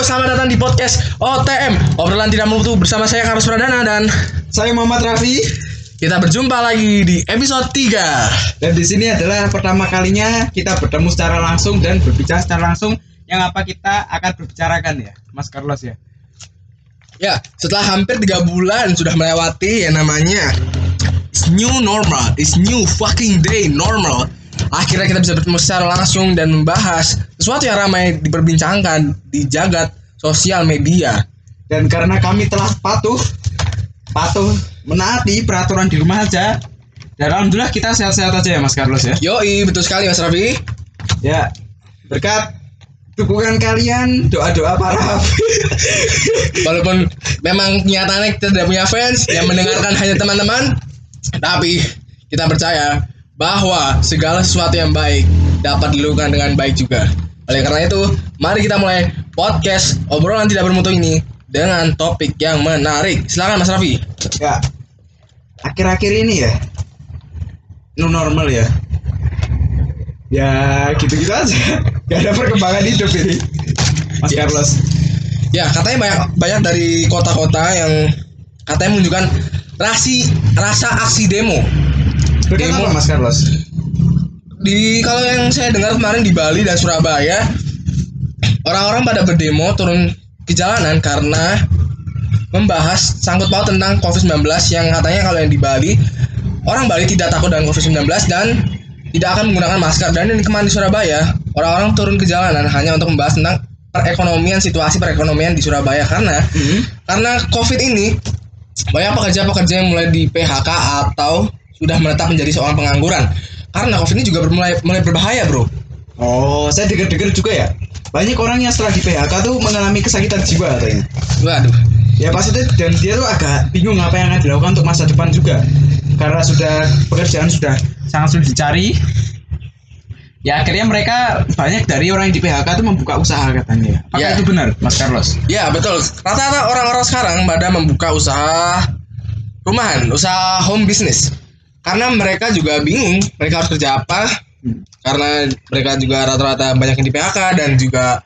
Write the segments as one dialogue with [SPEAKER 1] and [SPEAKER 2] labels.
[SPEAKER 1] Selamat datang di podcast OTM Obrolan Tidak Mutu bersama saya Karus Pradana dan
[SPEAKER 2] Saya Muhammad Raffi
[SPEAKER 1] kita berjumpa lagi di episode 3
[SPEAKER 2] dan di sini adalah pertama kalinya kita bertemu secara langsung dan berbicara secara langsung. Yang apa kita akan berbicarakan ya, Mas Carlos ya.
[SPEAKER 1] Ya, setelah hampir 3 bulan sudah melewati yang namanya It's new normal, it's new fucking day normal akhirnya kita bisa bertemu secara langsung dan membahas sesuatu yang ramai diperbincangkan di jagat sosial media.
[SPEAKER 2] Dan karena kami telah patuh, patuh menaati peraturan di rumah aja. Dan alhamdulillah kita sehat-sehat aja ya Mas Carlos ya.
[SPEAKER 1] Yoi, betul sekali Mas Raffi.
[SPEAKER 2] Ya, berkat dukungan kalian, doa-doa para
[SPEAKER 1] Walaupun memang nyatanya kita tidak punya fans yang mendengarkan hanya teman-teman, tapi kita percaya bahwa segala sesuatu yang baik dapat dilakukan dengan baik juga. Oleh karena itu, mari kita mulai podcast obrolan tidak bermutu ini dengan topik yang menarik. Silakan Mas Raffi.
[SPEAKER 2] Ya, akhir-akhir ini ya, new normal ya. Ya gitu-gitu aja. Gak ada perkembangan hidup ini, Mas
[SPEAKER 1] Ya.
[SPEAKER 2] Carlos.
[SPEAKER 1] Ya, katanya banyak banyak dari kota-kota yang katanya menunjukkan rasi rasa aksi demo. Demo.
[SPEAKER 2] apa Mas Carlos?
[SPEAKER 1] Di kalau yang saya dengar kemarin di Bali dan Surabaya, orang-orang pada berdemo turun ke jalanan karena membahas sangkut paut tentang COVID-19 yang katanya kalau yang di Bali orang Bali tidak takut dengan COVID-19 dan tidak akan menggunakan masker dan yang kemarin di Surabaya orang-orang turun ke jalanan hanya untuk membahas tentang perekonomian situasi perekonomian di Surabaya karena
[SPEAKER 2] Hmm.
[SPEAKER 1] karena COVID ini banyak pekerja-pekerja yang mulai di PHK atau sudah menetap menjadi seorang pengangguran. Karena COVID ini juga mulai mulai berbahaya, bro.
[SPEAKER 2] Oh, saya dengar-dengar juga ya. Banyak orang yang setelah di PHK tuh mengalami kesakitan jiwa katanya.
[SPEAKER 1] Waduh.
[SPEAKER 2] Ya pasti dan dia tuh agak bingung apa yang akan dilakukan untuk masa depan juga. Karena sudah pekerjaan sudah sangat sulit dicari. Ya akhirnya mereka banyak dari orang yang di PHK tuh membuka usaha katanya. Apakah
[SPEAKER 1] Ya.
[SPEAKER 2] itu benar, Mas Carlos?
[SPEAKER 1] Ya betul. Rata-rata orang-orang sekarang pada membuka usaha rumahan, usaha home business. Karena mereka juga bingung mereka harus kerja apa.
[SPEAKER 2] Hmm.
[SPEAKER 1] Karena mereka juga rata-rata banyak yang di PHK dan juga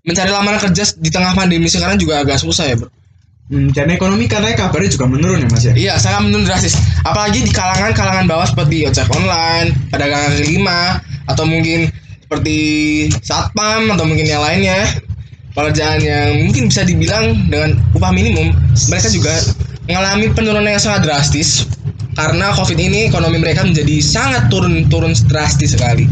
[SPEAKER 1] mencari lamaran kerja di tengah pandemi sekarang juga agak susah ya, bro.
[SPEAKER 2] Hmm, dan ekonomi katanya kabarnya juga menurun ya Mas ya.
[SPEAKER 1] Iya, sangat menurun drastis. Apalagi di kalangan-kalangan bawah seperti ojek online, pedagang kaki lima, atau mungkin seperti satpam atau mungkin yang lainnya. Pekerjaan yang mungkin bisa dibilang dengan upah minimum, mereka juga mengalami penurunan yang sangat drastis karena COVID ini ekonomi mereka menjadi sangat turun-turun drastis sekali.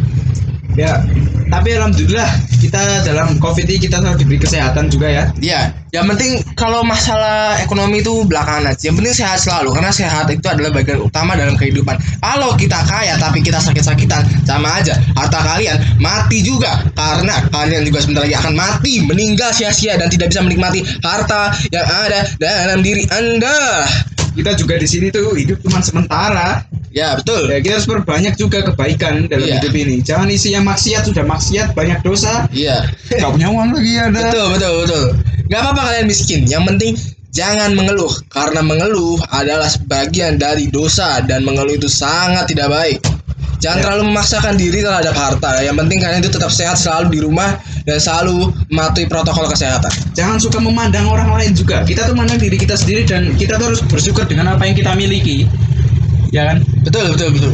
[SPEAKER 2] Ya, tapi alhamdulillah kita dalam Covid ini kita selalu diberi kesehatan juga ya.
[SPEAKER 1] Iya, yang penting kalau masalah ekonomi itu belakangan aja. Yang penting sehat selalu karena sehat itu adalah bagian utama dalam kehidupan. Kalau kita kaya tapi kita sakit-sakitan, sama aja. Harta kalian mati juga karena kalian juga sebentar lagi akan mati, meninggal sia-sia dan tidak bisa menikmati harta yang ada dalam diri Anda.
[SPEAKER 2] Kita juga di sini tuh hidup cuma sementara.
[SPEAKER 1] Ya, betul.
[SPEAKER 2] Ya kita harus perbanyak juga kebaikan dalam
[SPEAKER 1] Iya.
[SPEAKER 2] hidup ini. Jangan isi yang maksiat sudah maksiat banyak dosa.
[SPEAKER 1] Iya.
[SPEAKER 2] Gak punya uang lagi ada.
[SPEAKER 1] Betul, betul, betul. Gak apa-apa kalian miskin. Yang penting jangan mengeluh karena mengeluh adalah sebagian dari dosa dan mengeluh itu sangat tidak baik. Jangan
[SPEAKER 2] Ya.
[SPEAKER 1] terlalu memaksakan diri terhadap harta. Yang penting kalian itu tetap sehat selalu di rumah dan selalu mematuhi protokol kesehatan.
[SPEAKER 2] Jangan suka memandang orang lain juga. Kita tuh mandang diri kita sendiri dan kita tuh harus bersyukur dengan apa yang kita miliki. Ya kan?
[SPEAKER 1] Betul, betul, betul.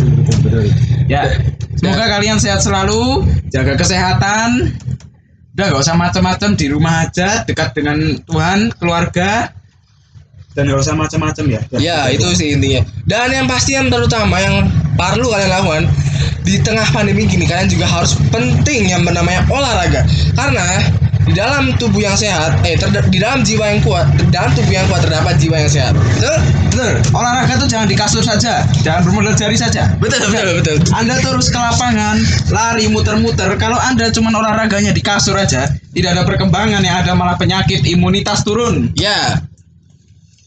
[SPEAKER 2] Ya. Semoga kalian sehat selalu, jaga kesehatan. Udah gak usah macam-macam di rumah aja, dekat dengan Tuhan, keluarga, dan gak usah macam-macam ya.
[SPEAKER 1] Ya, itu sih intinya. Dan yang pasti yang terutama yang perlu kalian lakukan di tengah pandemi gini kalian juga harus penting yang bernamanya olahraga. Karena di dalam tubuh yang sehat, eh terda- di dalam jiwa yang kuat, di dalam tubuh yang kuat terdapat jiwa yang sehat. Betul?
[SPEAKER 2] Betul. Olahraga tuh jangan di kasur saja, jangan bermodal jari saja.
[SPEAKER 1] Betul, betul, betul.
[SPEAKER 2] Anda terus ke lapangan, lari muter-muter. Kalau Anda cuma olahraganya di kasur aja, tidak ada perkembangan yang ada malah penyakit imunitas turun.
[SPEAKER 1] Ya.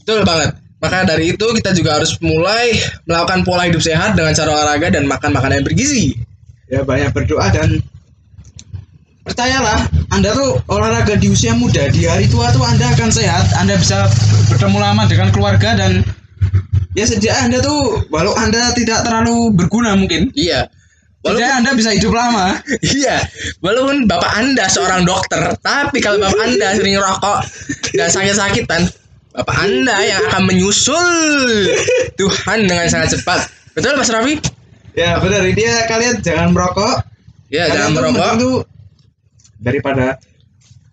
[SPEAKER 1] Betul banget. Maka dari itu kita juga harus mulai melakukan pola hidup sehat dengan cara olahraga dan makan makanan yang bergizi.
[SPEAKER 2] Ya banyak berdoa dan percayalah, Anda tuh olahraga di usia muda, di hari tua tuh Anda akan sehat, Anda bisa bertemu lama dengan keluarga dan ya sejak Anda tuh walau Anda tidak terlalu berguna mungkin,
[SPEAKER 1] Iya. Walaupun
[SPEAKER 2] Jadi Anda bisa hidup lama.
[SPEAKER 1] Iya, walaupun bapak anda seorang dokter, tapi kalau bapak anda sering rokok dan sakit-sakitan, bapak anda yang akan menyusul Tuhan dengan sangat cepat. Betul Mas Raffi?
[SPEAKER 2] Ya benar. Dia kalian jangan merokok.
[SPEAKER 1] Ya,
[SPEAKER 2] kalian
[SPEAKER 1] jangan merokok.
[SPEAKER 2] tuh daripada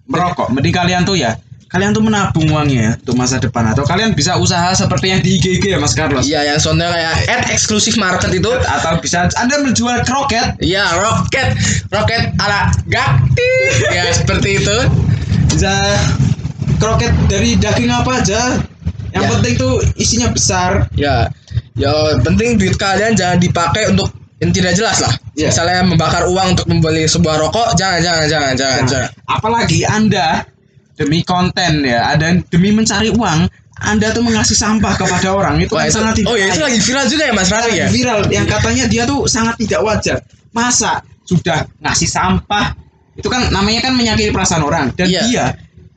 [SPEAKER 2] merokok. Mending kalian tuh ya. Kalian tuh menabung uangnya ya untuk masa depan atau kalian bisa usaha seperti yang di IGG ya Mas Carlos.
[SPEAKER 1] Iya, yang contohnya kayak ad eksklusif market itu.
[SPEAKER 2] Atau bisa Anda menjual kroket
[SPEAKER 1] Iya, roket, roket ala gakti. Ya, seperti itu.
[SPEAKER 2] bisa kroket dari daging apa aja. Yang
[SPEAKER 1] Ya.
[SPEAKER 2] penting tuh isinya besar.
[SPEAKER 1] Ya, ya penting duit kalian jangan dipakai untuk yang tidak jelas lah.
[SPEAKER 2] Iya.
[SPEAKER 1] Misalnya membakar uang untuk membeli sebuah rokok, jangan, jangan, jangan, jangan,
[SPEAKER 2] Nah,
[SPEAKER 1] jangan.
[SPEAKER 2] apalagi Anda demi konten ya, ada demi mencari uang, Anda tuh mengasih sampah kepada orang itu
[SPEAKER 1] Wah,
[SPEAKER 2] kan
[SPEAKER 1] itu,
[SPEAKER 2] sangat tidak
[SPEAKER 1] oh ya itu lagi viral juga ya Mas Raffi ya?
[SPEAKER 2] viral yang katanya dia tuh sangat tidak wajar. Masa sudah ngasih sampah itu kan namanya kan menyakiti perasaan orang dan
[SPEAKER 1] Iya.
[SPEAKER 2] dia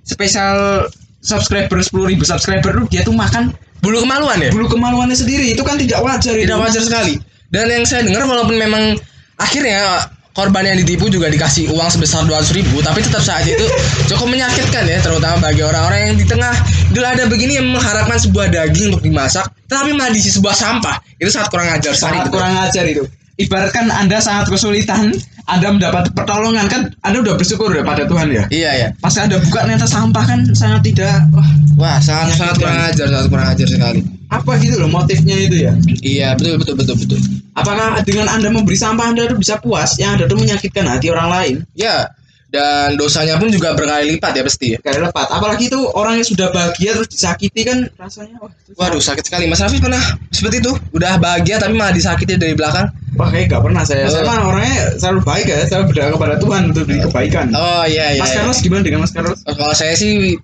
[SPEAKER 2] spesial subscriber 10.000 subscriber tuh dia tuh makan
[SPEAKER 1] Bulu kemaluan ya?
[SPEAKER 2] bulu kemaluannya sendiri itu kan tidak wajar itu.
[SPEAKER 1] Tidak wajar sekali. Dan yang saya dengar walaupun memang akhirnya korban yang ditipu juga dikasih uang sebesar 200 ribu tapi tetap saja itu cukup menyakitkan ya terutama bagi orang-orang yang di tengah idul adha begini yang mengharapkan sebuah daging untuk dimasak tapi malah diisi sebuah sampah itu sangat kurang ajar
[SPEAKER 2] sangat
[SPEAKER 1] gitu.
[SPEAKER 2] kurang ajar itu. Ibaratkan Anda sangat kesulitan, Anda mendapat pertolongan kan Anda udah bersyukur ya pada Tuhan ya.
[SPEAKER 1] iya ya
[SPEAKER 2] Pas Anda buka ternyata sampah kan sangat tidak wah,
[SPEAKER 1] wah sangat sangat kurang ajar sangat kurang ajar sekali
[SPEAKER 2] apa gitu loh motifnya itu ya.
[SPEAKER 1] iya betul betul betul betul
[SPEAKER 2] Apakah dengan Anda memberi sampah Anda tuh bisa puas? Yang Anda tuh menyakitkan hati orang lain.
[SPEAKER 1] ya dan dosanya pun juga berkali lipat ya pasti ya
[SPEAKER 2] Gak lepat. Apalagi itu orang yang sudah bahagia terus disakiti kan rasanya wah.
[SPEAKER 1] waduh sakit sekali Mas Raffi pernah seperti itu udah bahagia tapi malah disakiti dari belakang
[SPEAKER 2] Wah kayak gak pernah saya. Saya
[SPEAKER 1] Oh.
[SPEAKER 2] mah orangnya selalu baik ya. Saya berdoa kepada Tuhan untuk beri kebaikan.
[SPEAKER 1] oh iya iya
[SPEAKER 2] Mas
[SPEAKER 1] iya.
[SPEAKER 2] Carlos gimana dengan Mas Carlos?
[SPEAKER 1] Oh, Kalau saya sih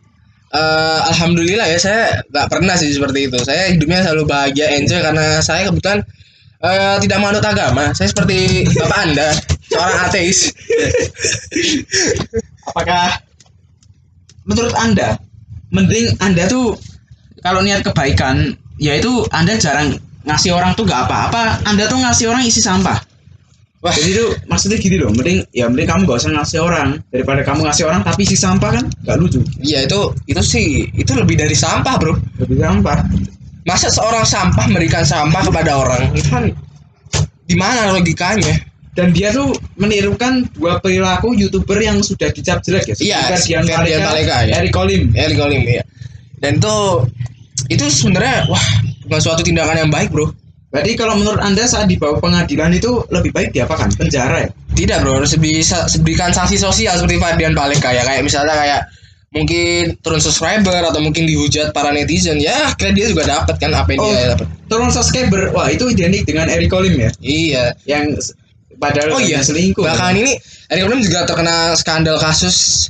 [SPEAKER 1] eh, alhamdulillah ya saya nggak pernah sih seperti itu. Saya hidupnya selalu bahagia enjoy karena saya kebetulan eh, tidak menganut agama. Saya seperti bapak anda seorang ateis.
[SPEAKER 2] Apakah menurut Anda mending Anda tuh kalau niat kebaikan yaitu Anda jarang ngasih orang tuh gak apa-apa Anda tuh ngasih orang isi sampah?
[SPEAKER 1] Wah.
[SPEAKER 2] Jadi tuh maksudnya gini loh mending ya mending kamu gak usah ngasih orang. Daripada kamu ngasih orang tapi isi sampah kan gak lucu.
[SPEAKER 1] Iya itu itu sih itu lebih dari sampah bro.
[SPEAKER 2] lebih sampah.
[SPEAKER 1] Masa seorang sampah memberikan sampah kepada orang? Itu kan di mana logikanya?
[SPEAKER 2] Dan dia tuh menirukan dua perilaku youtuber yang sudah dicap jelek ya
[SPEAKER 1] Iya,
[SPEAKER 2] Ferdian Paleka,
[SPEAKER 1] Paleka, ya.
[SPEAKER 2] Eric Kolim
[SPEAKER 1] Eli Kolim ya. Dan itu itu sebenarnya wah bukan suatu tindakan yang baik bro.
[SPEAKER 2] berarti kalau menurut anda saat dibawa pengadilan itu lebih baik diapakan penjara ya
[SPEAKER 1] Tidak bro, harus bisa berikan sanksi sosial seperti Ferdian Paleka ya kayak misalnya kayak mungkin turun subscriber atau mungkin dihujat para netizen ya akhirnya dia juga dapat kan apa yang
[SPEAKER 2] Oh.
[SPEAKER 1] dia dapat.
[SPEAKER 2] turun subscriber wah itu identik dengan Eric Kolim ya
[SPEAKER 1] Iya.
[SPEAKER 2] yang padahal
[SPEAKER 1] Oh iya
[SPEAKER 2] selingkuh
[SPEAKER 1] Belakangan ini Eric Kolim juga terkena skandal kasus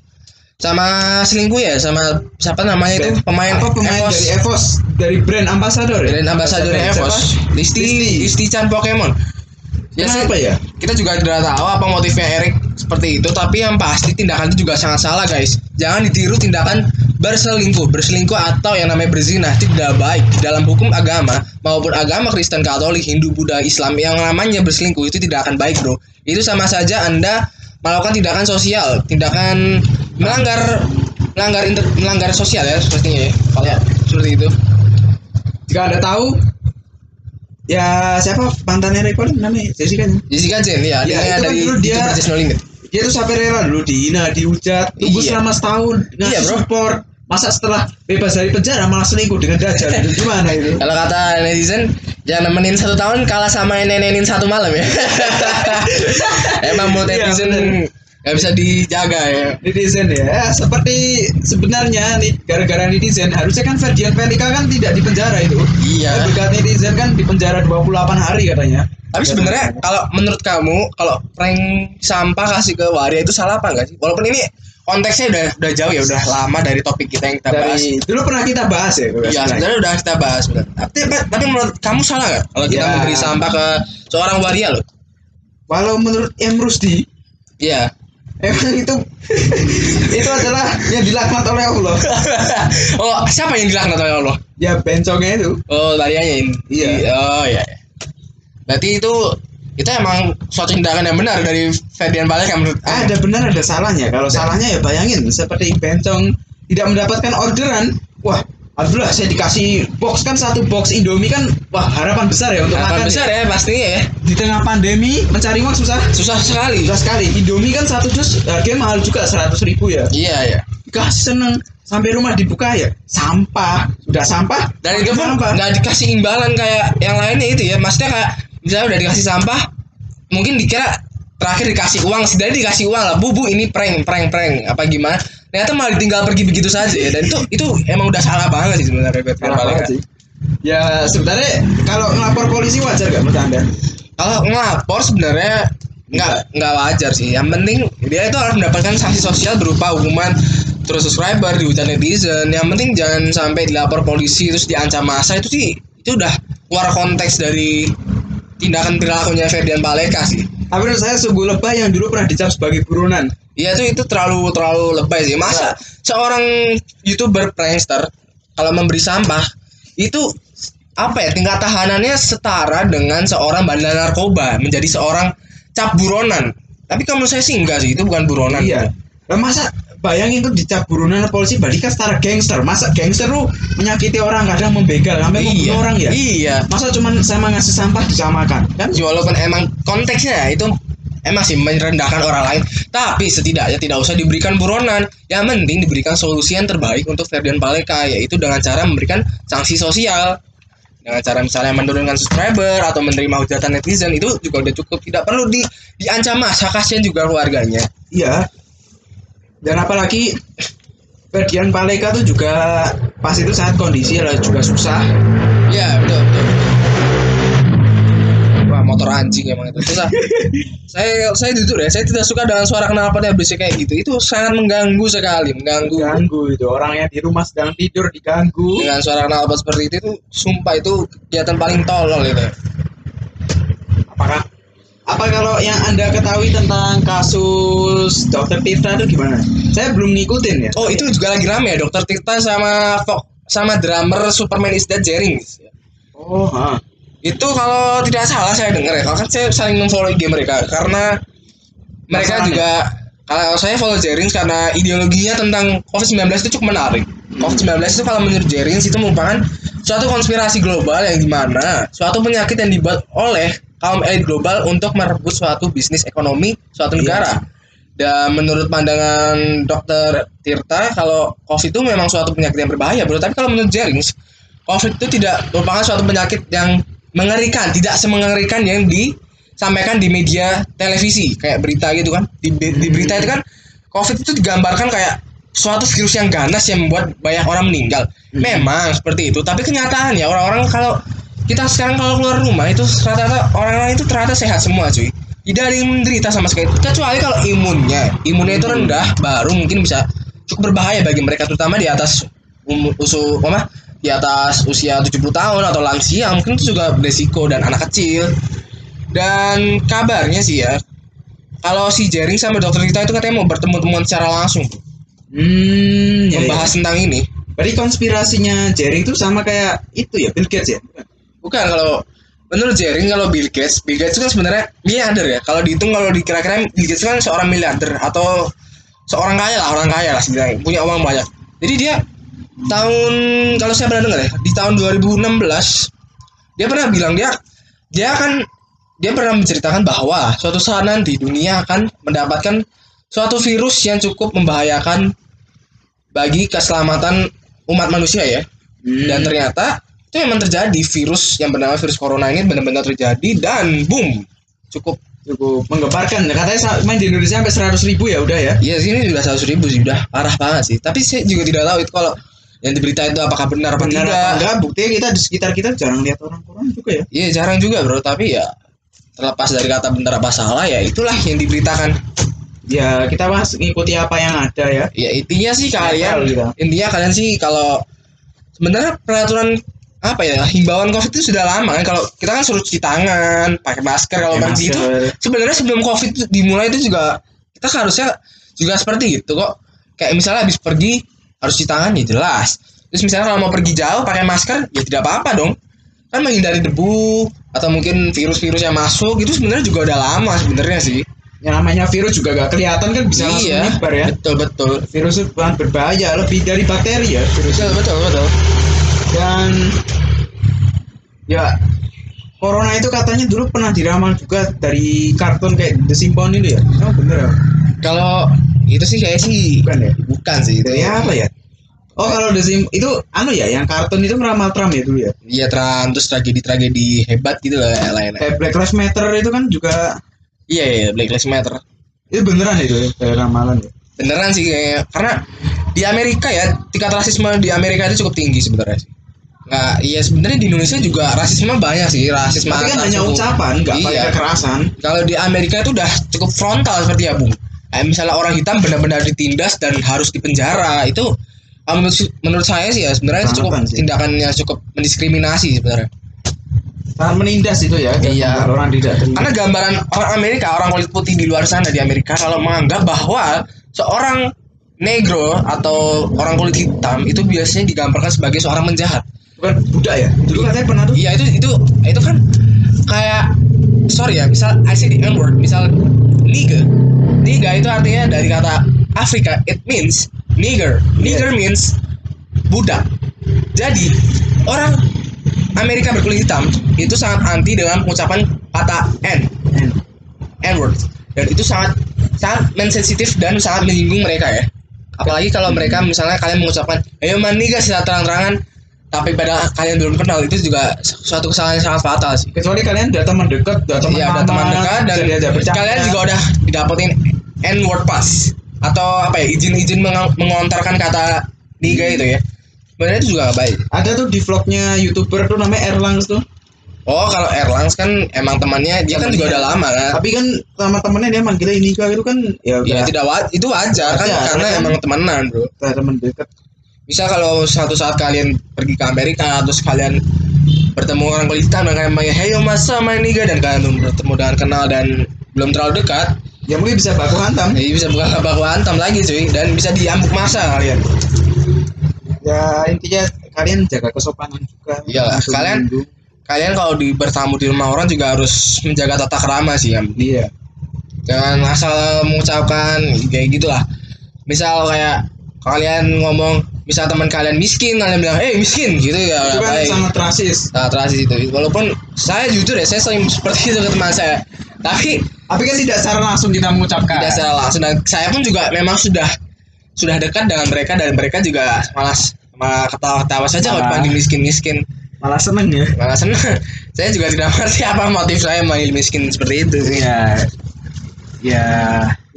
[SPEAKER 1] sama selingkuh ya sama siapa namanya itu? Pemain
[SPEAKER 2] apa pemain
[SPEAKER 1] Evos.
[SPEAKER 2] dari Evos? Dari brand ambassador ya?
[SPEAKER 1] Brand ambassador
[SPEAKER 2] Siapa?
[SPEAKER 1] Evos. Listi
[SPEAKER 2] Listi.
[SPEAKER 1] Chan Pokemon. Ya sih
[SPEAKER 2] Kenapa ya?
[SPEAKER 1] kita juga tidak tahu apa motifnya Erik seperti itu tapi yang pasti tindakan itu juga sangat salah guys. Jangan ditiru tindakan berselingkuh berselingkuh atau yang namanya berzina tidak baik dalam hukum agama maupun agama Kristen Katolik Hindu Buddha Islam yang namanya berselingkuh itu tidak akan baik bro itu sama saja anda melakukan tindakan sosial tindakan melanggar melanggar inter, melanggar sosial ya sepertinya ya kalau
[SPEAKER 2] Ya.
[SPEAKER 1] seperti itu
[SPEAKER 2] jika anda tahu ya siapa mantannya Kolim namanya Jessica
[SPEAKER 1] Jessica Jen ya,
[SPEAKER 2] Ya,
[SPEAKER 1] dia
[SPEAKER 2] itu kan
[SPEAKER 1] dari
[SPEAKER 2] dulu dia- dia tuh sampai rela dulu dihina dihujat tunggu
[SPEAKER 1] Iya.
[SPEAKER 2] selama setahun ngasih
[SPEAKER 1] Iya, bro.
[SPEAKER 2] support masa setelah bebas dari penjara malah selingkuh dengan dajjal itu gimana itu
[SPEAKER 1] Kalau kata netizen, jangan nemenin satu tahun kalah sama nenenin satu malam ya. Emang mood
[SPEAKER 2] Iya,
[SPEAKER 1] netizen
[SPEAKER 2] bener.
[SPEAKER 1] nggak bisa dijaga ya.
[SPEAKER 2] netizen ya seperti sebenarnya nih gara-gara netizen harusnya kan Ferdian Pelika kan tidak di penjara itu
[SPEAKER 1] Iya.
[SPEAKER 2] berkat netizen kan di penjara 28 hari katanya
[SPEAKER 1] Tapi sebenarnya kalau menurut kamu kalau prank sampah kasih ke waria itu salah apa enggak sih? Walaupun ini konteksnya udah udah jauh ya, udah lama dari topik kita yang kita bahas.
[SPEAKER 2] dari dulu pernah kita bahas ya
[SPEAKER 1] Iya, sebenarnya udah kita bahas benar. Tapi, tapi menurut kamu salah nggak kalau kita
[SPEAKER 2] Ya.
[SPEAKER 1] memberi sampah ke seorang waria loh?
[SPEAKER 2] walau menurut M Rusdi
[SPEAKER 1] Iya.
[SPEAKER 2] emang itu itu adalah yang dilaknat oleh Allah
[SPEAKER 1] oh, siapa yang dilaknat oleh Allah?
[SPEAKER 2] ya bencongnya itu
[SPEAKER 1] Oh, lariannya ini.
[SPEAKER 2] Iya.
[SPEAKER 1] Oh, iya. Berarti itu itu emang suatu tindakan yang benar dari Ferdian Paleka menurut
[SPEAKER 2] Ah, ada benar ada salahnya. Kalau salahnya ya bayangin seperti Bencong tidak mendapatkan orderan, wah Alhamdulillah saya dikasih box kan satu box Indomie kan wah harapan besar ya untuk
[SPEAKER 1] Harapan
[SPEAKER 2] makan.
[SPEAKER 1] besar ya pastinya ya
[SPEAKER 2] Di tengah pandemi mencari uang susah.
[SPEAKER 1] susah sekali
[SPEAKER 2] Susah sekali. Indomie kan satu dus harganya mahal juga seratus ribu ya.
[SPEAKER 1] iya ya
[SPEAKER 2] Dikasih seneng sampai rumah dibuka ya sampah sudah sampah
[SPEAKER 1] dan itu pun nggak dikasih imbalan kayak yang lainnya itu ya maksudnya kayak misalnya udah dikasih sampah mungkin dikira terakhir dikasih uang setidaknya dikasih uang lah. Bu bu ini prank prank prank. Apa gimana? Ternyata malah ditinggal pergi begitu saja ya. Dan itu itu emang udah salah banget sih sebenarnya Paleka
[SPEAKER 2] banget sih. Ya sebenarnya kalau ngelapor polisi wajar gak menurut anda?
[SPEAKER 1] kalau ngelapor sebenarnya nggak nggak wajar sih. Yang penting dia itu harus mendapatkan sanksi sosial berupa hukuman terus subscriber dihujat netizen. Yang penting jangan sampai dilapor polisi terus diancam masa itu sih itu udah keluar konteks dari tindakan perilakunya Ferdian Paleka sih
[SPEAKER 2] Tapi menurut saya sungguh lebay yang dulu pernah dicap sebagai buronan.
[SPEAKER 1] Iya itu itu terlalu terlalu lebay sih. Masa seorang youtuber prankster kalau memberi sampah itu apa ya tingkat tahanannya setara dengan seorang bandar narkoba menjadi seorang cap buronan. Tapi kalau menurut saya sih enggak sih itu bukan buronan.
[SPEAKER 2] Iya. Lah masa bayangin tuh dicap buronan polisi berarti kan setara gangster. Masa gangster lu menyakiti orang kadang membegal sampai membunuh
[SPEAKER 1] Iya.
[SPEAKER 2] orang ya?
[SPEAKER 1] Iya.
[SPEAKER 2] Masa cuman sama ngasih sampah disamakan kan?
[SPEAKER 1] Walaupun emang konteksnya itu emang sih merendahkan orang lain, tapi setidaknya tidak usah diberikan buronan. Yang penting diberikan solusi yang terbaik untuk Ferdian Paleka, yaitu dengan cara memberikan sanksi sosial. Dengan cara misalnya menurunkan subscriber atau menerima hujatan netizen itu juga udah cukup. Tidak perlu di diancam masa kasihan juga keluarganya.
[SPEAKER 2] Iya. Dan apalagi Ferdian Paleka tuh juga pas itu saat kondisi lah juga susah.
[SPEAKER 1] Iya betul betul. Wah motor anjing emang itu susah. saya saya jujur ya, saya tidak suka dengan suara knalpot yang berisik kayak gitu. Itu sangat mengganggu sekali, mengganggu.
[SPEAKER 2] Ganggu itu orang yang di rumah sedang tidur diganggu.
[SPEAKER 1] Dengan suara knalpot seperti itu, itu sumpah itu kegiatan paling tolol itu.
[SPEAKER 2] Apa kalau yang anda ketahui tentang kasus Dokter Tirta itu gimana? Saya belum ngikutin ya.
[SPEAKER 1] Oh itu juga lagi rame ya, Dokter Tirta sama Fok sama drummer Superman is Dead Jering.
[SPEAKER 2] Oh, ha.
[SPEAKER 1] Itu kalau tidak salah saya dengar ya, kalau kan saya saling memfollow IG mereka karena mereka
[SPEAKER 2] Masalahnya?
[SPEAKER 1] juga kalau saya follow Jerings karena ideologinya tentang COVID-19 itu cukup menarik. COVID-19 itu kalau menurut Jerings itu merupakan suatu konspirasi global yang di mana suatu penyakit yang dibuat oleh kaum elit global untuk merebut suatu bisnis ekonomi suatu negara. Dan menurut pandangan Dokter Tirta, kalau COVID itu memang suatu penyakit yang berbahaya, bro. Tapi kalau menurut Jerings, COVID itu tidak merupakan suatu penyakit yang mengerikan, tidak semengerikan yang disampaikan di media televisi kayak berita gitu kan. Di, di berita itu kan COVID itu digambarkan kayak suatu virus yang ganas yang membuat banyak orang meninggal.
[SPEAKER 2] Hmm.
[SPEAKER 1] Memang seperti itu, tapi kenyataannya orang-orang kalau kita sekarang kalau keluar rumah itu rata-rata orang-orang itu ternyata sehat semua cuy. Tidak ada yang menderita sama sekali kecuali kalau imunnya, imunnya itu rendah baru mungkin bisa cukup berbahaya bagi mereka terutama di atas umur usu apa di atas usia 70 tahun atau lansia mungkin itu juga beresiko dan anak kecil dan kabarnya sih ya kalau si Jering sama dokter kita itu katanya mau bertemu temuan secara langsung
[SPEAKER 2] Hmm, ya, ya.
[SPEAKER 1] membahas tentang ini
[SPEAKER 2] Berarti konspirasinya Jerry itu sama kayak itu ya Bill Gates ya?
[SPEAKER 1] bukan kalau menurut Jering kalau Bill Gates Bill Gates itu kan sebenarnya miliarder ya. Kalau dihitung kalau dikira-kira Bill Gates itu kan seorang miliarder atau seorang kaya lah orang kaya lah sebenarnya punya uang banyak. Jadi dia tahun kalau saya pernah dengar ya di tahun 2016 dia pernah bilang dia dia akan dia pernah menceritakan bahwa suatu saat nanti dunia akan mendapatkan suatu virus yang cukup membahayakan bagi keselamatan umat manusia ya.
[SPEAKER 2] Hmm.
[SPEAKER 1] dan ternyata itu memang terjadi virus yang bernama virus corona ini benar-benar terjadi dan boom cukup
[SPEAKER 2] cukup menggemparkan. Katanya main di Indonesia sampai seratus ribu ya udah ya.
[SPEAKER 1] ya sini sudah seratus ribu sih udah parah banget sih tapi saya juga tidak tahu itu kalau yang diberita itu apakah benar apa
[SPEAKER 2] Benar
[SPEAKER 1] tidak
[SPEAKER 2] apa enggak? Buktinya kita di sekitar kita jarang lihat orang-orang juga ya.
[SPEAKER 1] Iya jarang juga bro tapi ya terlepas dari kata benar apa salah ya itulah yang diberitakan
[SPEAKER 2] Ya kita bahas ngikuti apa yang ada ya.
[SPEAKER 1] ya intinya sih kalian intinya kalian sih kalau sebenarnya peraturan apa ya himbauan covid itu sudah lama kan. Kalau kita kan suruh cuci tangan pakai masker kalau pergi itu sebenarnya sebelum covid itu dimulai itu juga kita harusnya juga seperti itu kok. Kayak misalnya habis pergi harus cuci tangan ya jelas. Terus misalnya kalau mau pergi jauh pakai masker ya tidak apa-apa dong. Kan menghindari debu atau mungkin virus-virus yang masuk itu sebenarnya juga udah lama sebenarnya sih.
[SPEAKER 2] Yang namanya virus juga gak kelihatan kan bisa
[SPEAKER 1] iya
[SPEAKER 2] menyebar ya.
[SPEAKER 1] betul betul.
[SPEAKER 2] Virus itu berbahaya lebih dari bakteri ya virus
[SPEAKER 1] betul betul betul.
[SPEAKER 2] Dan ya corona itu katanya dulu pernah diramal juga dari kartun kayak The Simpsons itu ya? Oh bener ya?
[SPEAKER 1] Kalau itu sih kayak sih
[SPEAKER 2] bukan ya?
[SPEAKER 1] bukan sih itu.
[SPEAKER 2] Dari apa ya? Oh kalau The Sim itu anu ya yang kartun itu meramal Trump ya dulu ya?
[SPEAKER 1] Iya Trump terus tragedi-tragedi hebat gitu lah lain-lain.
[SPEAKER 2] kayak Black Lives Matter itu kan juga
[SPEAKER 1] Iya iya Black Lives Matter.
[SPEAKER 2] itu beneran itu ya kayak ramalan ya?
[SPEAKER 1] Beneran sih kayaknya karena di Amerika ya tingkat rasisme di Amerika itu cukup tinggi sebenarnya sih. Nggak, iya sebenarnya di Indonesia juga rasisme banyak sih rasisme.
[SPEAKER 2] tapi kan hanya ucapan nggak pakai
[SPEAKER 1] Iya.
[SPEAKER 2] kekerasan
[SPEAKER 1] Kalau di Amerika itu udah cukup frontal seperti ya Bung. Kayak misalnya orang hitam benar-benar ditindas dan harus dipenjara itu ah, menurut, menurut saya sih ya sebenarnya itu cukup
[SPEAKER 2] sih.
[SPEAKER 1] tindakan yang cukup mendiskriminasi sebenarnya.
[SPEAKER 2] sangat menindas itu ya
[SPEAKER 1] Iya.
[SPEAKER 2] orang tidak terima
[SPEAKER 1] Karena gambaran orang Amerika, orang kulit putih di luar sana di Amerika kalau menganggap bahwa seorang negro atau orang kulit hitam itu biasanya digambarkan sebagai seorang menjahat.
[SPEAKER 2] Bukan Buddha ya dulu katanya pernah tuh
[SPEAKER 1] Iya itu itu itu kan kayak sorry ya, misal I say the N word, misal nigga. Nigga itu artinya dari kata Afrika, it means nigger. Nigger means budak. Jadi orang Amerika berkulit hitam itu sangat anti dengan pengucapan kata N. N-word dan itu sangat sangat mensensitif dan sangat menyinggung mereka ya apalagi kalau mereka misalnya kalian mengucapkan ayo maniga secara terang-terangan tapi pada kalian belum kenal itu juga suatu kesalahan yang sangat fatal sih.
[SPEAKER 2] Kecuali kalian udah teman dekat udah teman
[SPEAKER 1] Iya
[SPEAKER 2] lama,
[SPEAKER 1] teman dekat dan kalian juga udah didapetin N-word pass atau apa ya izin-izin meng- mengontarkan kata niga itu ya. Sebenarnya itu juga gak baik.
[SPEAKER 2] Ada tuh di vlognya youtuber tuh namanya Erlangs tuh.
[SPEAKER 1] Oh kalau Erlangs kan emang temannya dia kan juga udah lama kan.
[SPEAKER 2] Tapi kan sama temennya dia manggilnya ini itu kan ya
[SPEAKER 1] ya
[SPEAKER 2] udah.
[SPEAKER 1] tidak wa- itu wajar kan karena
[SPEAKER 2] kan?
[SPEAKER 1] emang temenan bro.
[SPEAKER 2] Udah teman dekat
[SPEAKER 1] bisa kalau suatu saat kalian pergi ke Amerika terus kalian bertemu orang kulit hitam dan kalian manggil hey yo masa main niga dan kalian belum bertemu dengan kenal dan belum terlalu dekat
[SPEAKER 2] ya mungkin bisa baku hantam.
[SPEAKER 1] Jadi bisa bukan baku hantam lagi cuy dan bisa diambuk masa kalian.
[SPEAKER 2] Ya intinya kalian jaga kesopanan juga.
[SPEAKER 1] Iyalah,
[SPEAKER 2] Langsung
[SPEAKER 1] kalian- kalian kalau di bertamu di rumah orang juga harus menjaga tata kerama sih ya
[SPEAKER 2] iya.
[SPEAKER 1] Jangan asal mengucapkan kayak gitulah. Misal kayak kalian ngomong misal teman kalian miskin kalian bilang eh miskin gitu ya
[SPEAKER 2] itu kan
[SPEAKER 1] baik.
[SPEAKER 2] sangat rasis
[SPEAKER 1] Nah, rasis itu. Walaupun saya jujur ya saya sering seperti itu ke teman saya. Tapi
[SPEAKER 2] tapi kan tidak secara langsung kita mengucapkan.
[SPEAKER 1] Tidak secara langsung. Dan saya pun juga memang sudah sudah dekat dengan mereka dan mereka juga malas malah ketawa-ketawa saja kalau dipanggil miskin-miskin.
[SPEAKER 2] Malah seneng ya.
[SPEAKER 1] Malah senang saya juga tidak mengerti apa motif saya manggil miskin seperti itu
[SPEAKER 2] ya ya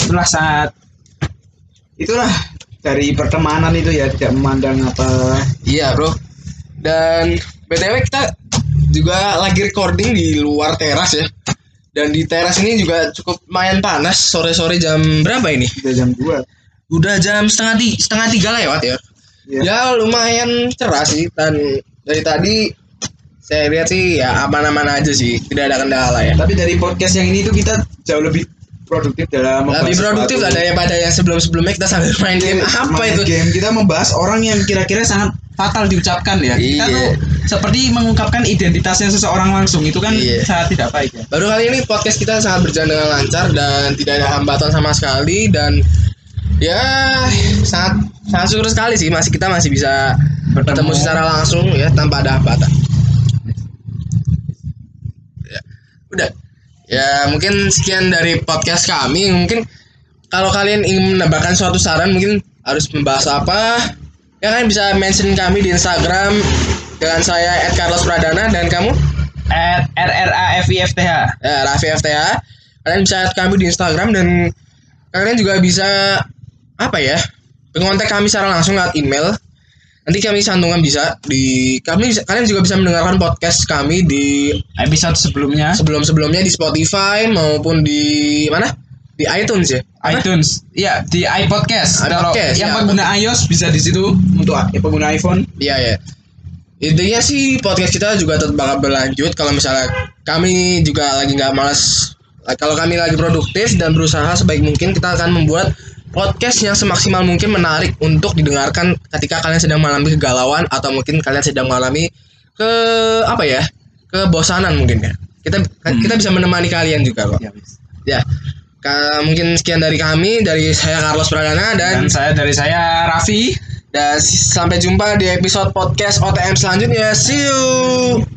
[SPEAKER 2] itulah sangat itulah dari pertemanan itu ya tidak memandang apa?
[SPEAKER 1] Iya bro. Dan btw kita juga lagi recording di luar teras ya. Dan di teras ini juga cukup lumayan panas sore-sore jam berapa ini?
[SPEAKER 2] Sudah jam 2
[SPEAKER 1] udah jam setengah ti setengah tiga lewat ya.
[SPEAKER 2] Ya.
[SPEAKER 1] ya lumayan cerah sih. Dan dari tadi saya lihat sih ya aman-aman aja sih. Tidak ada kendala ya.
[SPEAKER 2] Tapi dari podcast yang ini tuh kita jauh lebih produktif dalam membahas
[SPEAKER 1] lebih produktif lah daripada yang sebelum-sebelumnya kita sambil main game. Apa
[SPEAKER 2] Main
[SPEAKER 1] itu?
[SPEAKER 2] game. Kita membahas orang yang kira-kira sangat fatal diucapkan ya. Kita
[SPEAKER 1] Iya.
[SPEAKER 2] tuh seperti mengungkapkan identitasnya seseorang langsung. Itu kan
[SPEAKER 1] Iya.
[SPEAKER 2] sangat tidak baik ya.
[SPEAKER 1] Baru kali ini podcast kita sangat berjalan dengan lancar dan tidak ada hambatan sama sekali dan ya sangat sangat syukur sekali sih masih kita masih bisa bertemu secara langsung ya tanpa ada hambatan. Ya. Udah ya mungkin sekian dari podcast kami. Mungkin kalau kalian ingin menambahkan suatu saran mungkin harus membahas apa. Ya kalian bisa mention kami di Instagram dengan saya Carlos Pradana dan kamu?
[SPEAKER 2] At RRAFIFTH
[SPEAKER 1] ya, Raffi FTA kalian bisa add kami di Instagram dan kalian juga bisa apa ya mengontak kami secara langsung lewat email nanti kami santungan bisa di kami bisa- kalian juga bisa mendengarkan podcast kami di
[SPEAKER 2] episode sebelumnya.
[SPEAKER 1] sebelum sebelumnya di Spotify maupun di mana? Di iTunes ya? Apa?
[SPEAKER 2] iTunes. Iya di iPodcast. Kalau
[SPEAKER 1] iPodcast,
[SPEAKER 2] yang
[SPEAKER 1] ya.
[SPEAKER 2] pengguna iOS bisa di situ untuk ya, pengguna iPhone.
[SPEAKER 1] Iya ya. Intinya sih podcast kita juga tetap bakal berlanjut. Kalau misalnya kami juga lagi nggak malas kalau kami lagi produktif dan berusaha sebaik mungkin kita akan membuat podcast yang semaksimal mungkin menarik untuk didengarkan ketika kalian sedang mengalami kegalauan atau mungkin kalian sedang mengalami ke apa ya kebosanan mungkin ya. Kita kita bisa menemani kalian juga kok.
[SPEAKER 2] Ya.
[SPEAKER 1] Ya. Ka- mungkin sekian dari kami dari saya Carlos Pradana dan
[SPEAKER 2] Dan saya dari saya Raffi.
[SPEAKER 1] dan sampai jumpa di episode podcast OTM selanjutnya. See you.